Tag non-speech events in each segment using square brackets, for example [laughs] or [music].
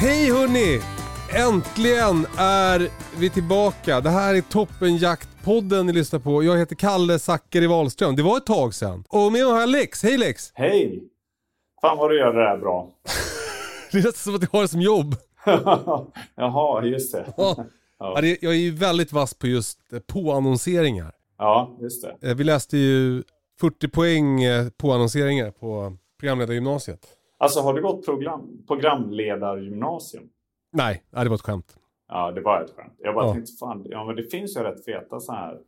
Hej hörni! Äntligen är vi tillbaka. Det här är Toppenjaktpodden ni lyssnar på. Jag heter Kalle Zackari Wahlström. Det var ett tag sedan. Och med mig har jag Lex. Hej Lex! Hej! Fan vad du gör det där bra. [laughs] Det är nästan som att jag har det som jobb. [laughs] Jaha, just det. Ja. [laughs] Jag är ju väldigt vass på just eh, påannonseringar. Ja, just det. Eh, Vi läste ju 40 poäng eh, påannonseringar på programledargymnasiet. Alltså har du gått program, programledargymnasium? Nej, det var ett skämt. Ja, det var ett skämt. Jag bara Ja. tänkte, fan, ja men det finns ju rätt feta så här.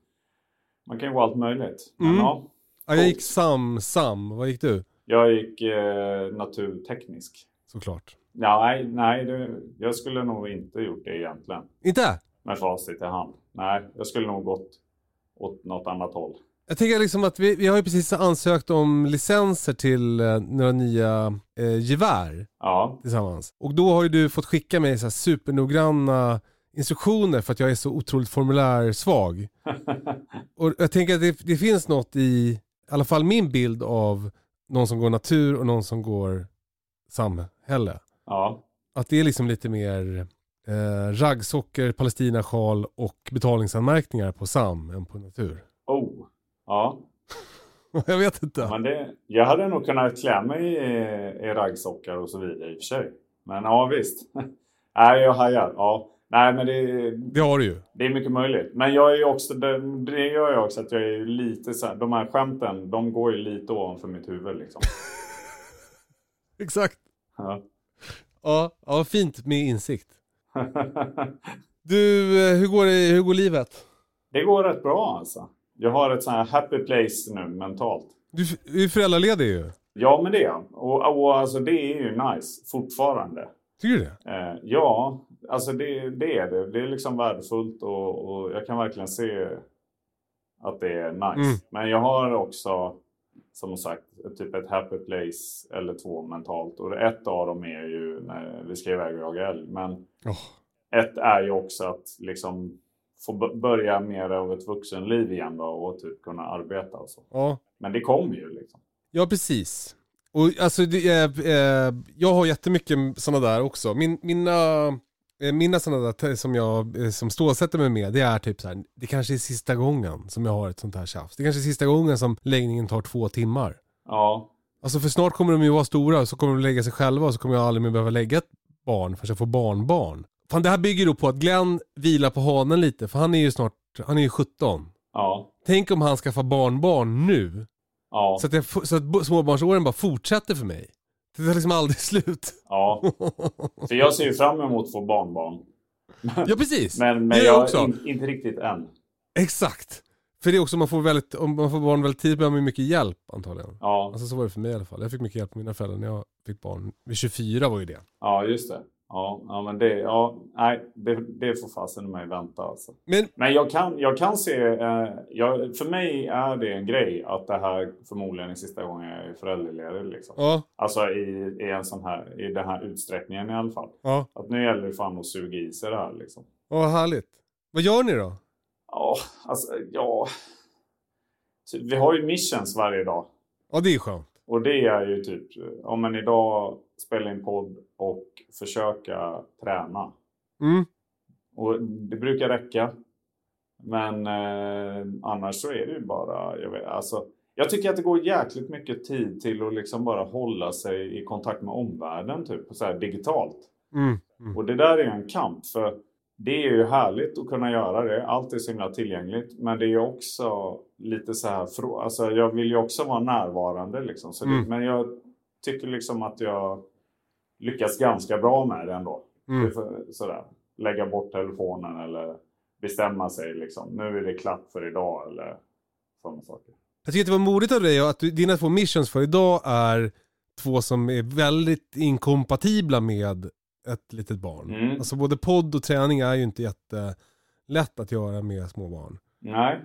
Man kan ju gå allt möjligt. Men Mm. ja, Ja, jag gick SAM, SAM. Vad gick du? jag gick eh, naturteknisk. Såklart. Ja, nej, nej det, jag skulle nog inte gjort det egentligen. Inte? Med facit i hand. Nej, jag skulle nog gått åt något annat håll. Jag tänker liksom att vi, vi har ju precis ansökt om licenser till eh, några nya eh, gevär Ja, tillsammans. Och då har ju du fått skicka mig så här supernoggranna instruktioner för att jag är så otroligt formulärsvag. [laughs] Och jag tänker att det, det finns något i, i alla fall min bild av någon som går natur och någon som går samhälle. ja, Att det är liksom lite mer eh, raggsocker, palestinasjal och betalningsanmärkningar på sam än på natur. Ja. [laughs] jag vet inte. Men det, jag hade nog kunnat klä mig i, i raggsockar och så vidare i och för sig. Men ja, visst. [laughs] Nej, jag hajar. Ja. Nej, men det, Det har du ju. det är mycket möjligt. Men jag är också, det, det gör jag också att jag är lite så här, de här skämten, de går ju lite ovanför mitt huvud liksom. [laughs] Exakt. Ja. Ja, ja fint med insikt. Du, eh, hur går, det, hur går livet? det går rätt bra alltså. Jag har ett sånt här happy place nu mentalt. Du du är föräldraledig ju. Ja, men det är. Och, och alltså det är ju nice fortfarande. Tycker du det? Eh, ja, alltså det, det är det. Det är liksom värdefullt och, och jag kan verkligen se att det är nice. Mm. Men jag har också, som sagt, typ ett happy place eller två mentalt. Och ett av dem är ju när vi ska iväg och jaga älg. Men Åh. ett är ju också att liksom få börja mer av ett vuxenliv igen då och typ kunna arbeta och så. Ja. Men det kommer ju liksom. ja, precis. Och alltså, är, eh, jag har jättemycket sådana där också. Min, mina, eh, mina sådana där som jag eh, som stålsätter mig med, det är typ så här, det kanske är sista gången som jag har ett sånt här tjafs. Det kanske är sista gången som läggningen tar två timmar. Ja, Alltså för snart kommer de ju vara stora så kommer de lägga sig själva och så kommer jag aldrig mer behöva lägga ett barn förrän jag får barnbarn. Fan det här bygger då på att Glenn vilar på hanen lite för han är ju snart, han är ju 17. ja, Tänk om han skaffar barnbarn nu. ja, Så att, jag, så att småbarnsåren bara fortsätter för mig. Det tar liksom aldrig [laughs] slut. ja. För jag ser ju fram emot att få barnbarn. Ja precis, Men, men jag jag också. In, inte riktigt än. Exakt. För det är också, man får väldigt, om man får barn väldigt tidigt behöver man mycket hjälp antagligen. Ja, Alltså så var det för mig i alla fall. Jag fick mycket hjälp av mina föräldrar när jag fick barn. Vid 24 var ju det. ja just det. Ja, ja men det, ja, nej, det, det får fasen mig vänta alltså. Men Men jag kan, jag kan se, eh, jag, för mig är det en grej att det här förmodligen är sista gången jag är föräldraledig. Liksom. ja, Alltså i, i, en sån här, i den här utsträckningen i alla fall. ja, Att nu gäller det fan att suga i sig det här liksom. ja, vad härligt. Vad gör ni då? Ja, alltså ja. Vi har ju missions varje dag. Ja det är skönt. Och det är ju typ, om en idag spela in podd och försöka träna. Mm. Och det brukar räcka. Men eh, annars så är det ju bara, jag, vet, alltså, jag tycker att det går jäkligt mycket tid till att liksom bara hålla sig i kontakt med omvärlden typ, så här digitalt. Mm. Mm. Och det där är en kamp för det är ju härligt att kunna göra det. Allt är så himla tillgängligt. Men det är ju också lite så här, alltså jag vill ju också vara närvarande liksom. Så det, Mm. Men jag tycker liksom att jag lyckas ganska bra med det ändå. Mm. Det Sådär. Lägga bort telefonen eller bestämma sig liksom. Nu är det klart för idag eller sådana saker. Jag tycker att det var modigt av dig att du, dina två missions för idag är två som är väldigt inkompatibla med ett litet barn. Mm. Alltså både podd och träning är ju inte jättelätt att göra med små barn. Nej.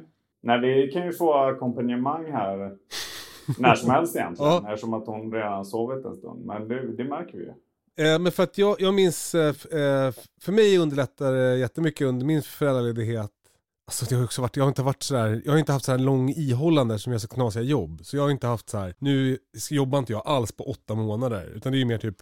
Nej, vi kan ju få ackompanjemang här [laughs] när som helst egentligen. Ja. Eftersom att hon redan sovit en stund. Men det, det märker vi ju. Eh, men för att jag, jag minns, eh, eh, för mig underlättar det jättemycket under min föräldraledighet. Alltså det har också varit, jag har inte varit sådär, jag har inte haft så här lång ihållande som jag så knasiga jobb. Så jag har inte haft så här, nu jobbar inte jag alls på åtta månader. Utan det är ju mer typ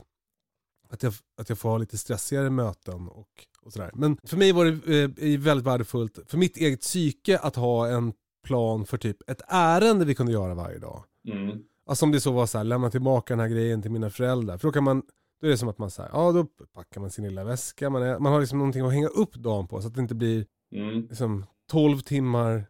att jag, att jag får ha lite stressigare möten och, och sådär. Men för mig var det eh, väldigt värdefullt, för mitt eget psyke, att ha en plan för typ ett ärende vi kunde göra varje dag. Mm. Alltså om det så var så här, lämna tillbaka den här grejen till mina föräldrar. För då kan man, då är det som att man säger, ja då packar man sin lilla väska, man, är, man har liksom någonting att hänga upp dagen på så att det inte blir Mm. liksom 12 timmar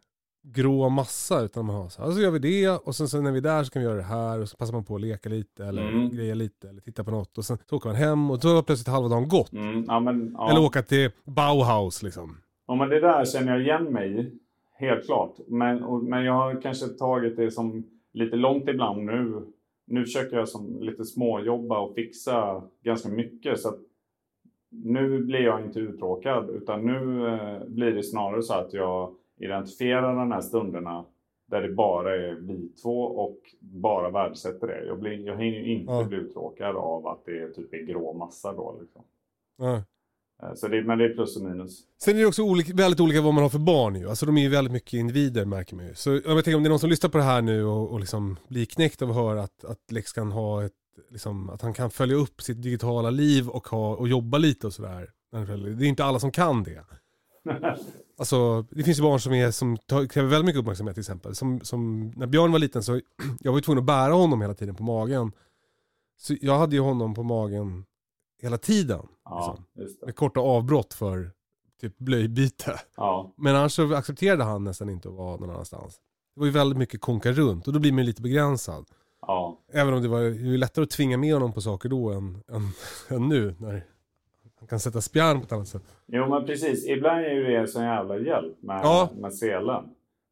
grå massa utan man har så här, så gör vi det och sen så när vi är där så kan vi göra det här och så passar man på att leka lite eller Mm. greja lite eller titta på något och sen så åker man hem och då har plötsligt halva dagen gått. Mm. Ja, men, ja. Eller åka till Bauhaus liksom. Ja, men det där känner jag igen mig i. Helt klart. Men, och, men jag har kanske tagit det som lite långt ibland nu. Nu försöker jag som lite småjobba och fixa ganska mycket. Så att nu blir jag inte uttråkad. Utan nu eh, blir det snarare så att jag identifierar de här stunderna där det bara är vi två och bara värdesätter det. Jag, blir, jag hinner ju inte Ja. bli uttråkad av att det är typ är grå massa då. Liksom. Ja. Eh, Så det, men det är plus och minus. Sen är det också olika, väldigt olika vad man har för barn ju. Alltså de är ju väldigt mycket individer märker man ju. Så jag tänker om det är någon som lyssnar på det här nu och, och liksom blir knäckt av att höra att, att Lex kan ha ett, liksom, att han kan följa upp sitt digitala liv och, ha, och jobba lite och sådär. Det är inte alla som kan det. [laughs] Alltså det finns ju barn som, är, som tar, kräver väldigt mycket uppmärksamhet till exempel. Som, som, när Björn var liten så [clears throat] jag var ju tvungen att bära honom hela tiden på magen. Så jag hade ju honom på magen hela tiden. Ja, Liksom, med korta avbrott för typ blöjbyte. Ja, Men annars så accepterade han nästan inte att vara någon annanstans. Det var ju väldigt mycket konka runt och då blir man ju lite begränsad. ja. Även om det var ju lättare att tvinga med honom på saker då än, än, [laughs] än nu när han kan sätta spjärn på ett annat sätt. Jo men precis, ibland är ju det en sån jävla hjälp med, Ja. med selen.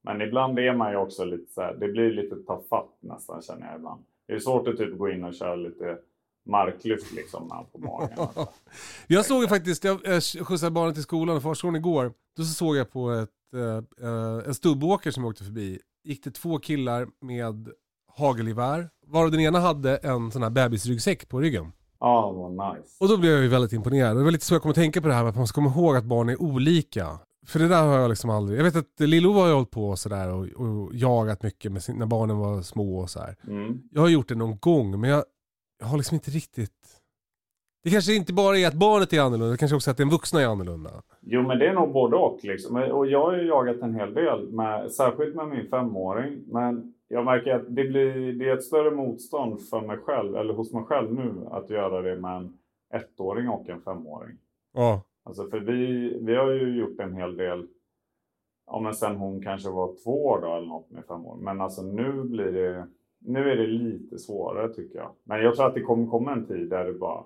Men ibland är man ju också lite så här, det blir lite tafatt nästan känner jag ibland. Det är svårt att typ gå in och köra lite marklyft liksom när han på magen. [laughs] Jag såg ju faktiskt, jag skjutsade barnen till skolan och förskolan igår. Då så såg jag på ett, eh, eh, en stubbåker som jag åkte förbi. Gick det två killar med hagelgevär. Varav den ena hade en sån här bebisryggsäck på ryggen. Ja, vad nice. Och då blev jag ju väldigt imponerad. Det var lite så jag kom att tänka på det här med att man ska komma ihåg att barn är olika. För det där har jag liksom aldrig, jag vet att Lillo har ju hållit på sådär och, och jagat mycket med sin, när barnen var små och så här. Mm. Jag har gjort det någon gång men jag, jag har liksom inte riktigt... Det kanske inte bara är att barnet är annorlunda, det kanske också är att den vuxna är annorlunda. Jo men det är nog både och liksom. Och jag har ju jagat en hel del, med, särskilt med min femåring. Men jag märker att det, blir, det är ett större motstånd för mig själv, eller hos mig själv nu, att göra det med en ettåring och en femåring. Ja. Alltså för vi, vi har ju gjort en hel del, ja men sen hon kanske var två år då eller något med fem år. Men alltså nu blir det, nu är det lite svårare tycker jag. Men jag tror att det kommer komma en tid där det bara,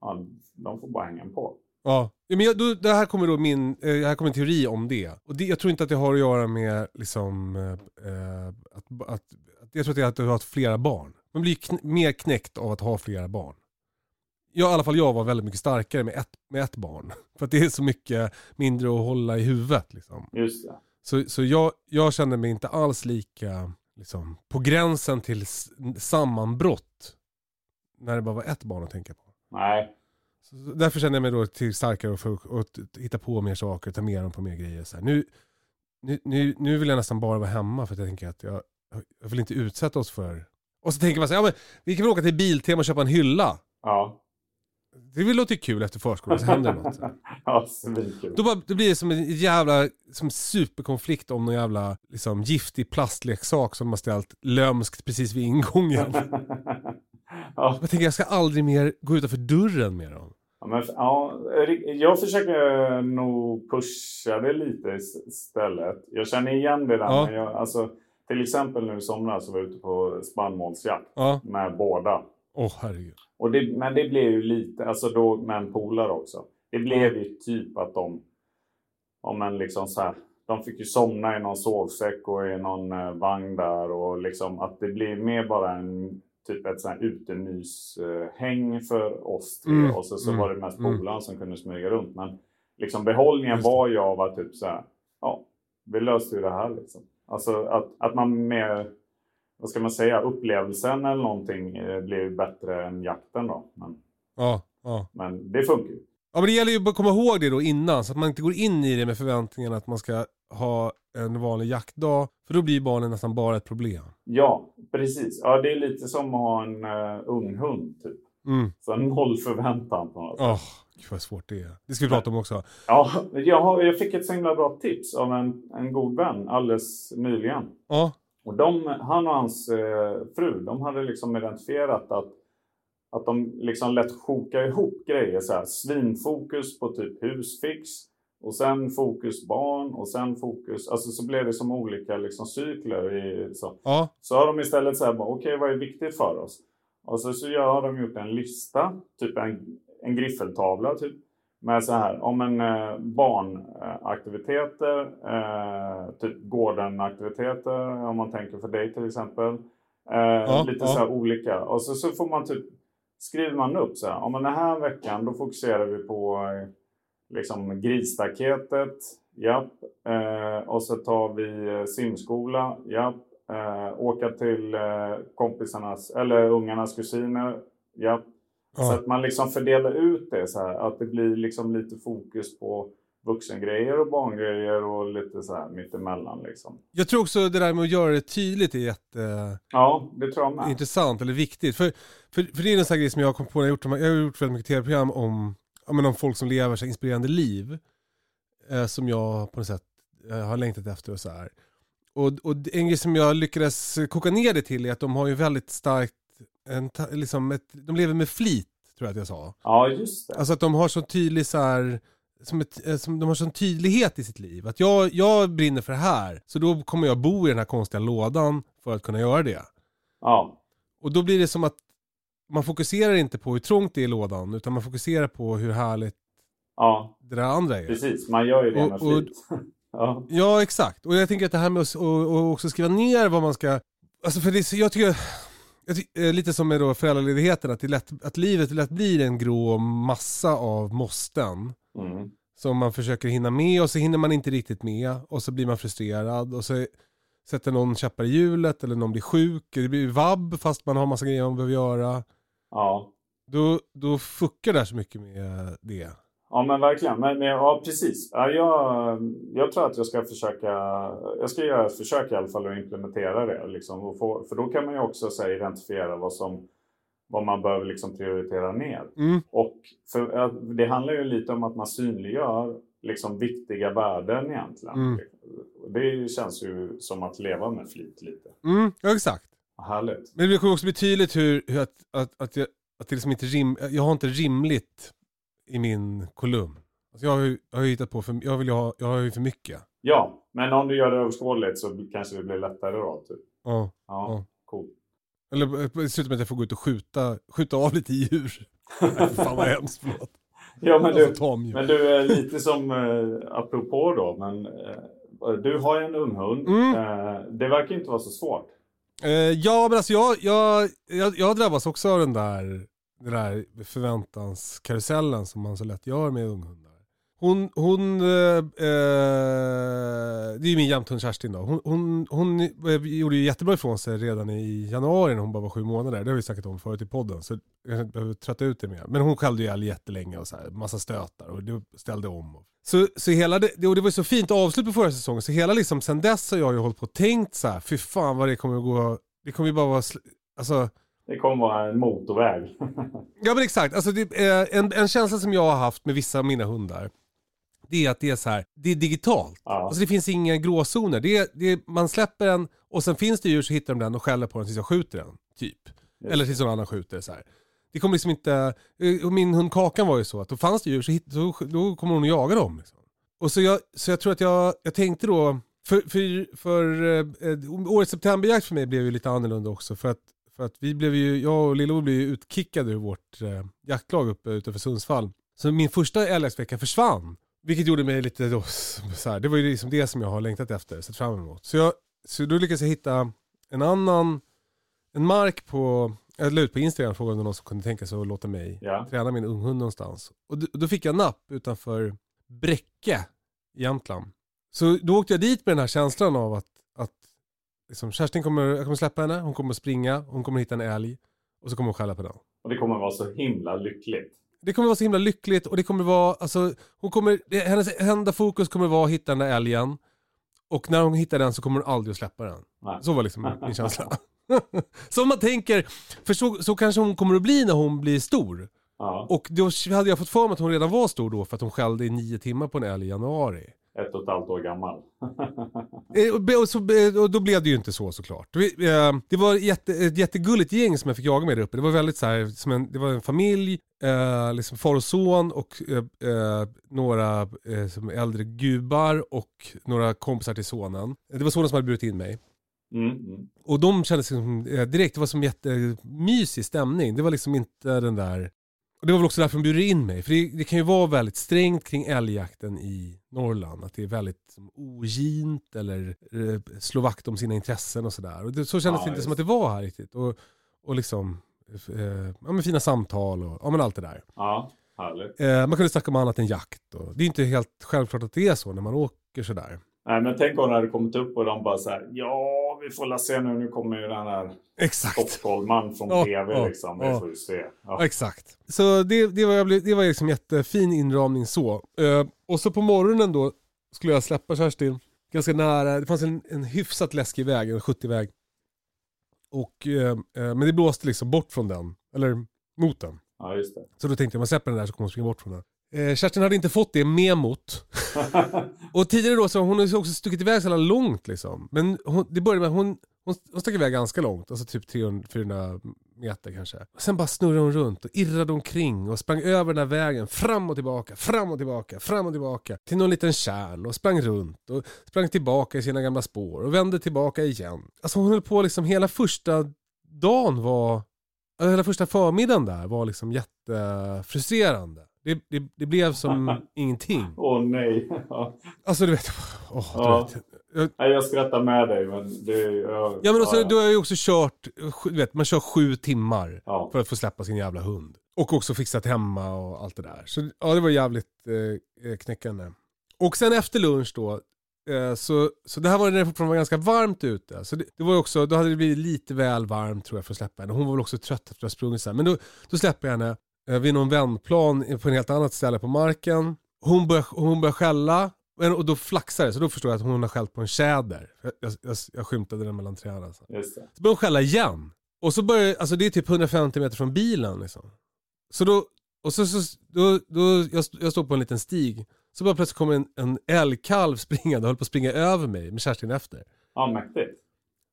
ja, de får bara hänga på. Ja, men jag, då, det här kommer då min, eh, här kommer en teori om det. Och det, jag tror inte att det har att göra med liksom, eh, eh, att, att, jag tror att det är att du har haft flera barn. Man blir kn mer knäckt av att ha flera barn. Jag, I alla fall jag var väldigt mycket starkare med ett, med ett barn. [laughs] För att det är så mycket mindre att hålla i huvudet. Liksom. Just det. Så, så jag, jag kände mig inte alls lika liksom, på gränsen till sammanbrott. När det bara var ett barn att tänka på. Nej, därför kände jag mig då till starkare och för att hitta på mer saker, ta med dem på mer grejer. Så här. Nu, nu, nu, vill jag nästan bara vara hemma för att jag tänker att jag, jag vill inte utsätta oss för... Och så tänker man så här, ja, men vi kan väl åka till Biltema och köpa en hylla. ja. Det låter kul efter förskolan, så händer något. [laughs] ja, svinkul. Då, bara, då blir det som en jävla som superkonflikt om någon jävla liksom, giftig plastleksak som de har ställt lömskt precis vid ingången. [laughs] ja. Jag tänker jag ska aldrig mer gå utanför dörren med dem. Ja, men, ja, jag försöker nog pusha det lite istället. Jag känner igen det där. Ja. Men jag, alltså, till exempel nu i somras så var jag ute på spannmålsjakt Ja, med båda. åh herregud. Och det, men det blev ju lite, alltså då med en polare också. Det blev ju typ att de, om en liksom så här, de fick ju somna i någon sovsäck och i någon eh, vagn där och liksom att det blir mer bara en typ ett sånt här utemyshäng för oss tre Mm, och så, så mm, var det mest mm. polaren som kunde smyga runt. Men liksom behållningen var ju av att typ så här, ja, vi löste ju det här liksom. Alltså att, att man med, vad ska man säga, upplevelsen eller någonting eh, blir bättre än jakten då. Men, Ja, ja. men det funkar ju. Ja men det gäller ju att komma ihåg det då innan så att man inte går in i det med förväntningen att man ska ha en vanlig jaktdag. För då blir barnen nästan bara ett problem. Ja, precis. Ja, det är lite som att ha en uh, ung hund typ. Mm. Så noll förväntan på något. Åh, gud vad svårt det är. Det ska vi prata om också. Ja, jag, har, jag fick ett så himla bra tips av en, en god vän alldeles nyligen. Ja, Och de, han och hans eh, fru, de hade liksom identifierat att, att de liksom lätt sjokar ihop grejer. Så här, svinfokus på typ husfix. Och sen fokus barn och sen fokus, alltså så blev det som olika liksom cykler. I, så. ja, så har de istället så här, okej vad är viktigt för oss? Och så, så har de gjort en lista, typ en, en griffeltavla typ. Med så här, om en eh, barnaktiviteter, eh, typ gården-aktiviteter, om man tänker för dig till exempel. Eh, lite ja. så här olika. Och så, så får man typ, skriver man upp så här, om den här veckan då fokuserar vi på eh, liksom grisstaketet, japp. Eh, och så tar vi eh, simskola, japp. Eh, åka till eh, kompisarnas, eller ungarnas kusiner, japp. Så ja. att man liksom fördelar ut det så här, att det blir liksom lite fokus på vuxengrejer och barngrejer och lite så här mittemellan liksom. Jag tror också det där med att göra det tydligt är jätteintressant Ja, det tror jag med. eller viktigt. För, för, för det är en sån här grej som jag har kommit på när jag har gjort, jag har gjort väldigt mycket tv-program om, ja, men om folk som lever så inspirerande liv. Eh, som jag på något sätt eh, har längtat efter och så här. Och, och en grej som jag lyckades koka ner det till är att de har ju väldigt starkt, en, liksom ett, de lever med flit tror jag att jag sa. Ja, just det. Alltså att de har så tydlig så här, som ett, eh, som, de har sån tydlighet i sitt liv. Att jag, jag brinner för det här, så då kommer jag bo i den här konstiga lådan för att kunna göra det. Ja, Och då blir det som att man fokuserar inte på hur trångt det är i lådan, utan man fokuserar på hur härligt ja, det där andra är. precis. Man gör ju det Och- med och- [laughs] ja. Ja, exakt. Och jag tänker att det här med att och, och också skriva ner vad man ska... Alltså för det, jag tycker, jag ty, eh, lite som med då föräldraledigheten, att, det lätt, att livet lätt blir en grå massa av måsten. Mm. Som man försöker hinna med och så hinner man inte riktigt med och så blir man frustrerad och så sätter någon käppar i hjulet eller någon blir sjuk, det blir vabb fast man har massa grejer man behöver göra. Ja. Då, då fuckar det här så mycket med det. Ja men verkligen. Men, men, ja, precis. Ja, jag, jag tror att jag ska försöka. Jag ska göra ett försök i alla fall att implementera det. Liksom, och få, för då kan man ju också så här, identifiera vad, som, vad man behöver liksom, prioritera ner. Mm. Och för, det handlar ju lite om att man synliggör liksom, viktiga värden egentligen. Mm. Det känns ju som att leva med flit lite. Mm, exakt. Härligt. Men det kommer också bli tydligt hur, hur att, att, att, jag, att det liksom inte rim, jag har inte rimligt i min kolumn. Alltså jag, har ju, jag har hittat på för, jag, vill ha, jag har ju för mycket. Ja, men om du gör det överskådligt så kanske det blir lättare då. Typ. Ja. Ja, Ja. coolt. Eller eh, det slutar med att jag får gå ut och skjuta, skjuta av lite djur. Nej, fan vad hemskt, förlåt. [laughs] Ja, men du. Men du är lite som, eh, apropå då, men eh, du har ju en unghund. Mm. Eh, det verkar inte vara så svårt. Eh, ja men alltså jag, jag, jag, jag drabbas också av den där, den där förväntanskarusellen som man så lätt gör med unghundar. Hon, hon eh, eh det är ju min jämthund Kerstin då. Hon, hon, hon eh, gjorde ju jättebra ifrån sig redan i januari när hon bara var sju månader. Det har vi snackat om förut i podden så jag kanske inte behöver trötta ut det mer. Men hon skällde ju ihjäl jättelänge och så här, massa stötar och det ställde om. Så, så hela det, och det var ju så fint avslut på förra säsongen så hela liksom sen dess har jag ju hållit på och tänkt så här, fy fan vad det kommer att gå, det kommer ju bara vara, alltså Det kommer vara en motorväg. [laughs] Ja men exakt, alltså det, eh, en, en känsla som jag har haft med vissa av mina hundar det är att det är så här, det är digitalt. Ja. Alltså det finns inga gråzoner. Det är, det är, man släpper den och sen finns det djur så hittar de den och skäller på den tills jag skjuter den. Typ. Eller tills någon annan skjuter. Så här. Det kommer liksom inte, eh, och min hund Kakan var ju så att då fanns det djur så, hit, så då kommer hon att jaga dem. Liksom. Och så jag, så jag tror att jag, jag tänkte då, för, för, för eh, eh årets septemberjakt för mig blev ju lite annorlunda också. För att, för att vi blev ju, jag och Lillo blev ju utkickade ur vårt eh, jaktlag uppe utanför Sundsvall. Så min första älgjaktsvecka försvann. Vilket gjorde mig lite då, så här, det var ju liksom det som jag har längtat efter, sett fram emot. Så, jag, så då lyckades jag hitta en annan, en mark på, jag la ut på Instagram och frågade om någon som kunde tänka sig att låta mig Ja. träna min unghund någonstans. Och då, fick jag napp utanför Bräcke i Jämtland. Så då åkte jag dit med den här känslan av att, att liksom, Kerstin kommer, jag kommer släppa henne, hon kommer springa, hon kommer hitta en älg och så kommer hon skälla på den. Och det kommer vara så himla lyckligt. Det kommer vara så himla lyckligt och det kommer vara, alltså, hon kommer, det, hennes enda fokus kommer vara att hitta den där älgen. Och när hon hittar den så kommer hon aldrig att släppa den. Nej. Så var liksom [laughs] min känsla. [laughs] så om man tänker, för så, så kanske hon kommer att bli när hon blir stor. Ja. Och då hade jag fått för mig att hon redan var stor då för att hon skällde i nio timmar på en älg i januari. Ett och ett halvt år gammal. [laughs] Eh, och så, och då blev det ju inte så såklart. Eh, Det var jätte, ett jättegulligt gäng som jag fick jaga med där uppe. Det var väldigt så här, som en, det var en familj, eh, liksom far och son och eh, eh, några eh, som äldre gubbar och några kompisar till sonen. Det var sonen som hade bjudit in mig. Mm, mm. Och de kändes som, eh, direkt, det var som jättemysig stämning. Det var liksom inte den där... Och det var väl också därför de bjuder in mig. För det, det kan ju vara väldigt strängt kring älgjakten i Norrland. Att det är väldigt som, ogint eller eh, slå vakt om sina intressen och sådär. Och det, så kändes Ja, det inte just som att det var här riktigt. Och, och liksom, eh, ja men fina samtal och ja men allt det där. Ja, härligt. Eh, man kunde snacka om annat än jakt. Och det är inte helt självklart att det är så när man åker sådär. Nej, men tänk om det hade kommit upp och de bara så här. Ja, vi får la se nu. Nu kommer ju den här Exakt. Stockholmman från Ja, TV ja, liksom. Vi ja. får ju se. Ja. Exakt. Så det, det var, det var liksom jättefin inramning så. Eh, och så på morgonen då skulle jag släppa Kerstin ganska nära, det fanns en, en hyfsat läskig väg, en 70-väg. Och, eh, men det blåste liksom bort från den, eller mot den. ja, just det. Så då tänkte jag, man släpper den där så kommer hon springa bort från den. Eh, Kerstin hade inte fått det memot. [laughs] och tidigare då så hon har också stuckit iväg så långt liksom. Men hon, det började med att hon, hon, hon stack iväg ganska långt, alltså typ 300-400 meter kanske. Sen bara snurrade hon runt och irrade omkring och sprang över den här vägen fram och tillbaka, fram och tillbaka, fram och tillbaka. Till någon liten kärn och sprang runt och sprang tillbaka i sina gamla spår och vände tillbaka igen. Alltså hon höll på liksom hela första dagen var, eller hela första förmiddagen där var liksom jättefrustrerande. Det, det, det blev som [laughs] ingenting. Åh nej. Ja. Alltså du vet, åh, Ja. du vet. Jag, Nej, jag skrattar med dig, men det... Jag, ja men också, ja, du har ju också kört, du vet, man kör sju timmar ja. för att få släppa sin jävla hund. Och också fixat hemma och allt det där. Så ja, det var jävligt eh, knäckande. Och sen efter lunch då, eh, så, så det här var när det fortfarande var ganska varmt ute. Så det, det var också, då hade det blivit lite väl varmt tror jag för att släppa henne. Hon var väl också trött efter att ha sprungit så här. Men då, då släpper jag henne eh, vid någon vändplan på en helt annat ställe på marken. Hon börjar, hon börjar skälla. Och då flaxar det, så då förstår jag att hon har skällt på en tjäder. Jag, jag, jag, skymtade den mellan träden. Så. Just det. Så börjar hon skälla igen. Och så börjar, alltså det är typ 150 meter från bilen liksom. Så då, och så, så då, då jag, jag står på en liten stig. Så bara plötsligt kommer en, en älgkalv springande och höll på att springa över mig med Kerstin efter. Ja, mäktigt.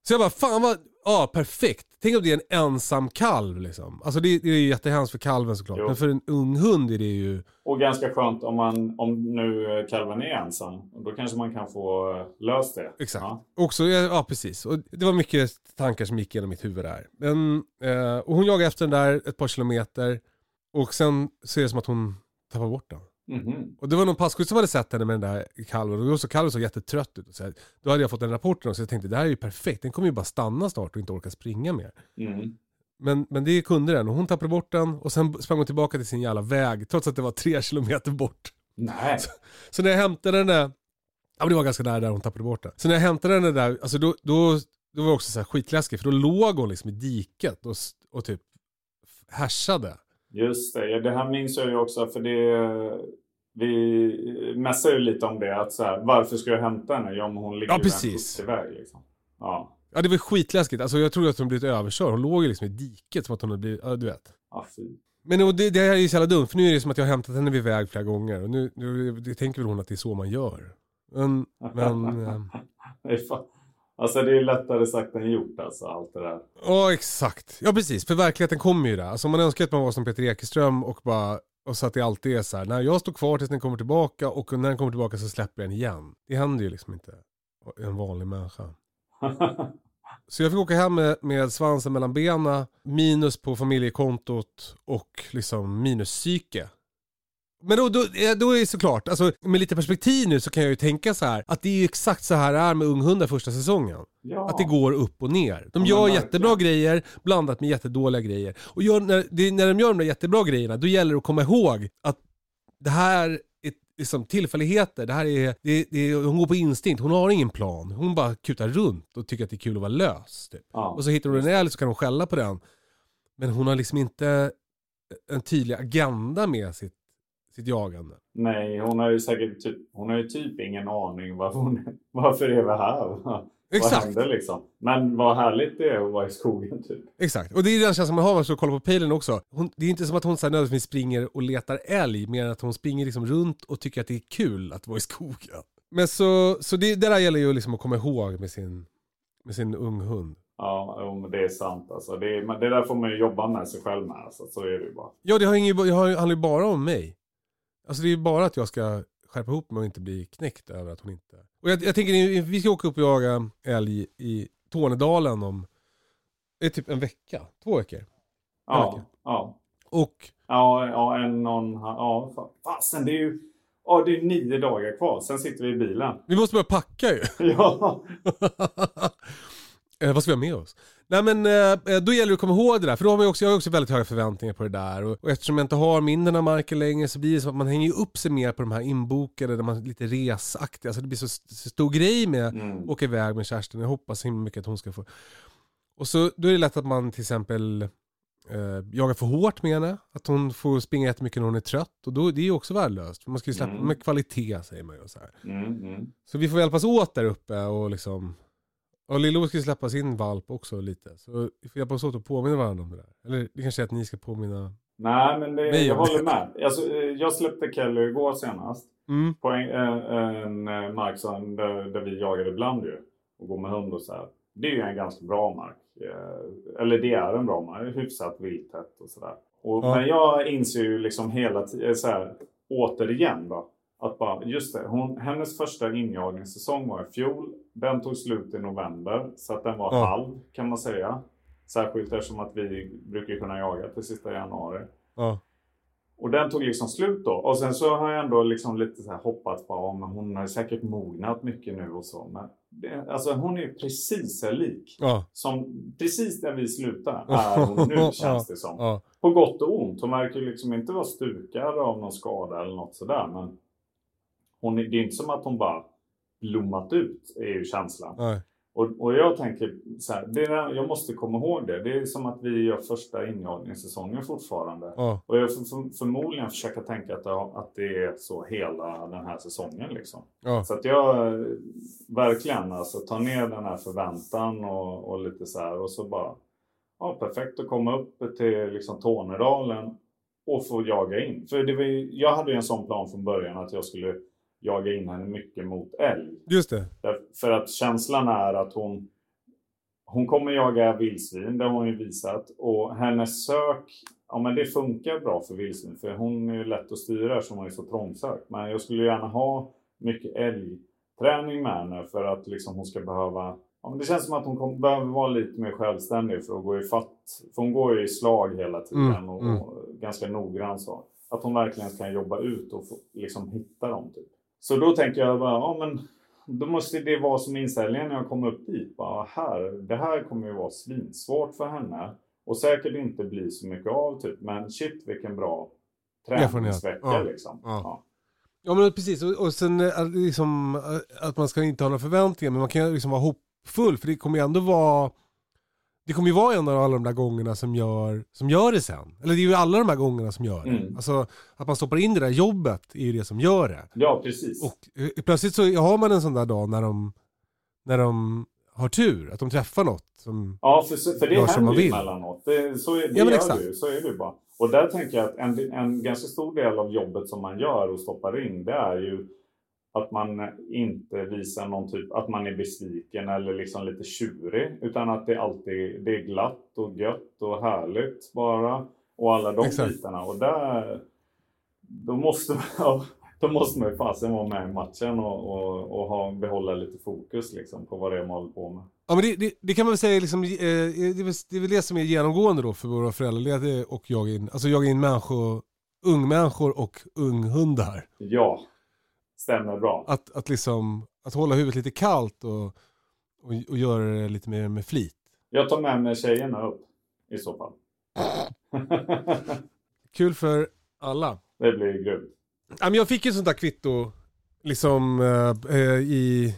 Så jag bara, fan vad, ja perfekt. Tänk om det är en ensam kalv liksom. Alltså det, det är ju jättehemskt för kalven såklart. Jo. Men för en ung hund är det ju, Och ganska skönt om, man, om nu kalven är ensam. Då kanske man kan få eh, löst det. Exakt. Ja. Också, ja, precis. Och det var mycket tankar som gick genom mitt huvud där. Men, eh, och hon jagade efter den där ett par kilometer. Och sen så är det som att hon tappar bort den. Mhm. Och det var någon passkytt som hade sett henne med den där kalven. Och så kalven såg jättetrött ut. Och så här, då hade jag fått den rapporten också. Så jag tänkte det här är ju perfekt. Den kommer ju bara stanna snart och inte orka springa mer. Mm. Men, men det kunde den och hon tappade bort den. Och sen sprang hon tillbaka till sin jävla väg. Trots att det var tre kilometer bort. Nej. Så när jag hämtade den där, ja men det var ganska nära där hon tappade bort den. Så när jag hämtade den där, alltså då, då, då var jag också så här skitläskig. För då låg hon liksom i diket och, och typ härsade. Just det. Det här minns jag ju också. För det... Vi mässade ju lite om det. Att så här, varför ska jag hämta henne? Men hon ligger Ja, precis. iväg liksom. Ja. Ja det var skitläskigt. Alltså jag trodde att hon blivit överkörd. Hon låg ju liksom i diket som att hon hade blivit, ja du vet. Ja, fy. Men och det, det här är ju så jävla dumt, för nu är det som att jag har hämtat henne vid väg flera gånger. Och nu, nu tänker väl hon att det är så man gör. Men, [laughs] men eh, Det är fan- Alltså det är lättare sagt än gjort alltså, allt det där. ja exakt. Ja precis, för verkligheten kommer ju där. Alltså man önskar att man var som Peter Ekeström och bara, och så att det alltid är så här, när jag står kvar tills den kommer tillbaka och när den kommer tillbaka så släpper jag den igen. Det händer ju liksom inte en vanlig människa. [laughs] Så jag fick åka hem med, med svansen mellan benen, minus på familjekontot och liksom minus psyke. Men då, då, då är det såklart, alltså, med lite perspektiv nu så kan jag ju tänka så här att det är ju exakt så här det är med unghundar första säsongen. ja. Att det går upp och ner. De gör verkligen. jättebra grejer blandat med jättedåliga grejer. Och gör, när, det, när de gör de där jättebra grejerna, då gäller det att komma ihåg att det här är liksom tillfälligheter. Det här är, det, det hon går på instinkt, hon har ingen plan. Hon bara kutar runt och tycker att det är kul att vara lös. Typ. Ja. Och så hittar hon en älg så kan hon skälla på den. Men hon har liksom inte en tydlig agenda med sitt, sitt jagande. Nej, hon har ju säkert typ, hon har ju typ ingen aning varför, hon, [laughs] varför är vi här? [laughs] Vad Exakt. händer liksom? Men vad härligt det är att vara i skogen typ. Exakt, och det är den känslan man har när man står och kollar på pejlen också. Hon, det är inte som att hon så här nödvändigtvis springer och letar älg, mer än att hon springer liksom runt och tycker att det är kul att vara i skogen. Men så, så det, det där gäller ju liksom att komma ihåg med sin, med sin ung hund. Ja, men det är sant alltså. Det, är, det där får man ju jobba med sig själv med. Alltså. Så är det ju bara. Ja, det har ingen, har- handlar ju bara om mig. Alltså det är bara att jag ska skärpa ihop mig och inte bli knäckt över att hon inte... Och jag, jag tänker, vi ska åka upp och jaga älg i Tornedalen om, det är typ en vecka, två veckor. Ja, verkar. ja. Och Ja, ja, en någon, ja, fa- fasen det är ju, ja det är nio dagar kvar. Sen sitter vi i bilen. vi måste börja packa ju. [laughs] Ja, [laughs] Eh, vad ska vi ha med oss? Nej men eh, då gäller det att komma ihåg det där, för då har man också, jag har också väldigt höga förväntningar på det där. Och, och eftersom jag inte har mindre av marken längre så blir det så att man hänger upp sig mer på de här inbokade, där man är lite resaktiga. Alltså det blir så, så stor grej med Mm. att åka iväg med Kerstin. Jag hoppas så himla mycket att hon ska få. Och så då är det lätt att man till exempel eh, jagar för hårt med henne. Att hon får springa jättemycket när hon är trött. Och då, det är ju också värdelöst. För man ska ju släppa Mm. med kvalitet säger man ju. Så, här. mm, mm. så vi får hjälpas åt där uppe och liksom och Lillo ska släppa sin valp också lite. Så vi får hjälpas åt att påminna varandra om det där. Eller det kanske är att ni ska påminna. Nej, men det, Nej, jag håller med. Alltså, eh, jag släppte Kelly igår senast. Mm. På en, eh, en eh, mark som, där, där vi jagade ibland ju. Och går med hund och så här. Det är ju en ganska bra mark. Eh, Eller det är en bra mark. Hyfsat vilttätt och sådär. Ja. Men jag inser ju liksom hela tiden, så här, återigen då. Att bara, just det, hon, hennes första injagningssäsong var i fjol. Den tog slut i november. Så att den var Ja. halv kan man säga. Särskilt eftersom att vi brukar kunna jaga till sista januari. Ja. Och den tog liksom slut då. Och sen så har jag ändå liksom lite så här hoppats på, men hon har säkert mognat mycket nu och så. Men det, alltså hon är precis lik. Ja. Som precis där vi slutar är hon nu [laughs] känns det som. Ja. På gott och ont. Hon verkar liksom inte vara stukad av någon skada eller något sådär. Men hon, det är inte som att hon bara blommat ut, är ju känslan. Nej. Och, och jag tänker så här, det är, jag måste komma ihåg det. Det är som att vi gör första injagningssäsongen fortfarande. Ja. Och jag får för, förmodligen försöka tänka att, det- att det är så hela den här säsongen. Liksom. Ja. Så att jag verkligen alltså, tar ner den här förväntan och, och lite så här. Och så bara, ja perfekt att komma upp till liksom, Tornedalen och få jaga in. För det var ju, jag hade ju en sån plan från början att jag skulle jaga in henne mycket mot älg. Just det. För att känslan är att hon, hon kommer jaga vildsvin, det har hon ju visat. Och hennes sök, ja men det funkar bra för vildsvin. För hon är ju lätt att styra som hon är så trångsökt. Men jag skulle gärna ha mycket älgträning med henne för att liksom hon ska behöva Ja, men det känns som att hon kom, behöver vara lite mer självständig för att gå i fatt. För hon går ju i slag hela tiden Mm, och, mm. ganska noggrann så. Att hon verkligen kan jobba ut och få, liksom hitta dem. Typ. Så då tänker jag bara, ja men då måste det vara som inställningen när jag kommer upp dit. Bara, här, det här kommer ju vara svinsvårt för henne. Och säkert inte bli så mycket av typ. Men shit vilken bra träningsvecka Ja, liksom. ja. Ja. Ja men precis, och, och sen eh, liksom, eh, att man ska inte ha några förväntningar, men man kan liksom vara hoppfull, för det kommer ju ändå vara det kommer ju vara en av alla de där gångerna som gör, som gör det sen. Eller det är ju alla de här gångerna som gör det. Mm. Alltså att man stoppar in det där jobbet är ju det som gör det. ja, precis. Och eh, plötsligt så har man en sån där dag när de, när de har tur, att de träffar något. Som... Ja, för, för det Gör händer ju emellanåt. Det, så är, det Ja, gör. Så är det bara. Och där tänker jag att en, en ganska stor del av jobbet som man gör och stoppar in, det är ju att man inte visar någon typ, att man är besviken eller liksom lite tjurig. Utan att det alltid det är glatt och gött och härligt bara. Och alla de Exakt. bitarna. Och där, då måste man, [laughs] då måste man ju fasen vara med i matchen och, och, och ha, behålla lite fokus liksom på vad det är man håller på med. Ja men det, det, det kan man väl säga liksom, eh, det, är väl, det som är genomgående då för våra föräldralediga och jag in, alltså jag in människor, ungmänniskor och unghundar. Ja, stämmer bra. Att, att liksom, att hålla huvudet lite kallt och, och, och göra det lite mer med flit. Jag tar med mig tjejerna upp i så fall. [laughs] Kul för alla. det blir grymt. Jag fick ju sånt där kvitto liksom eh, eh, i,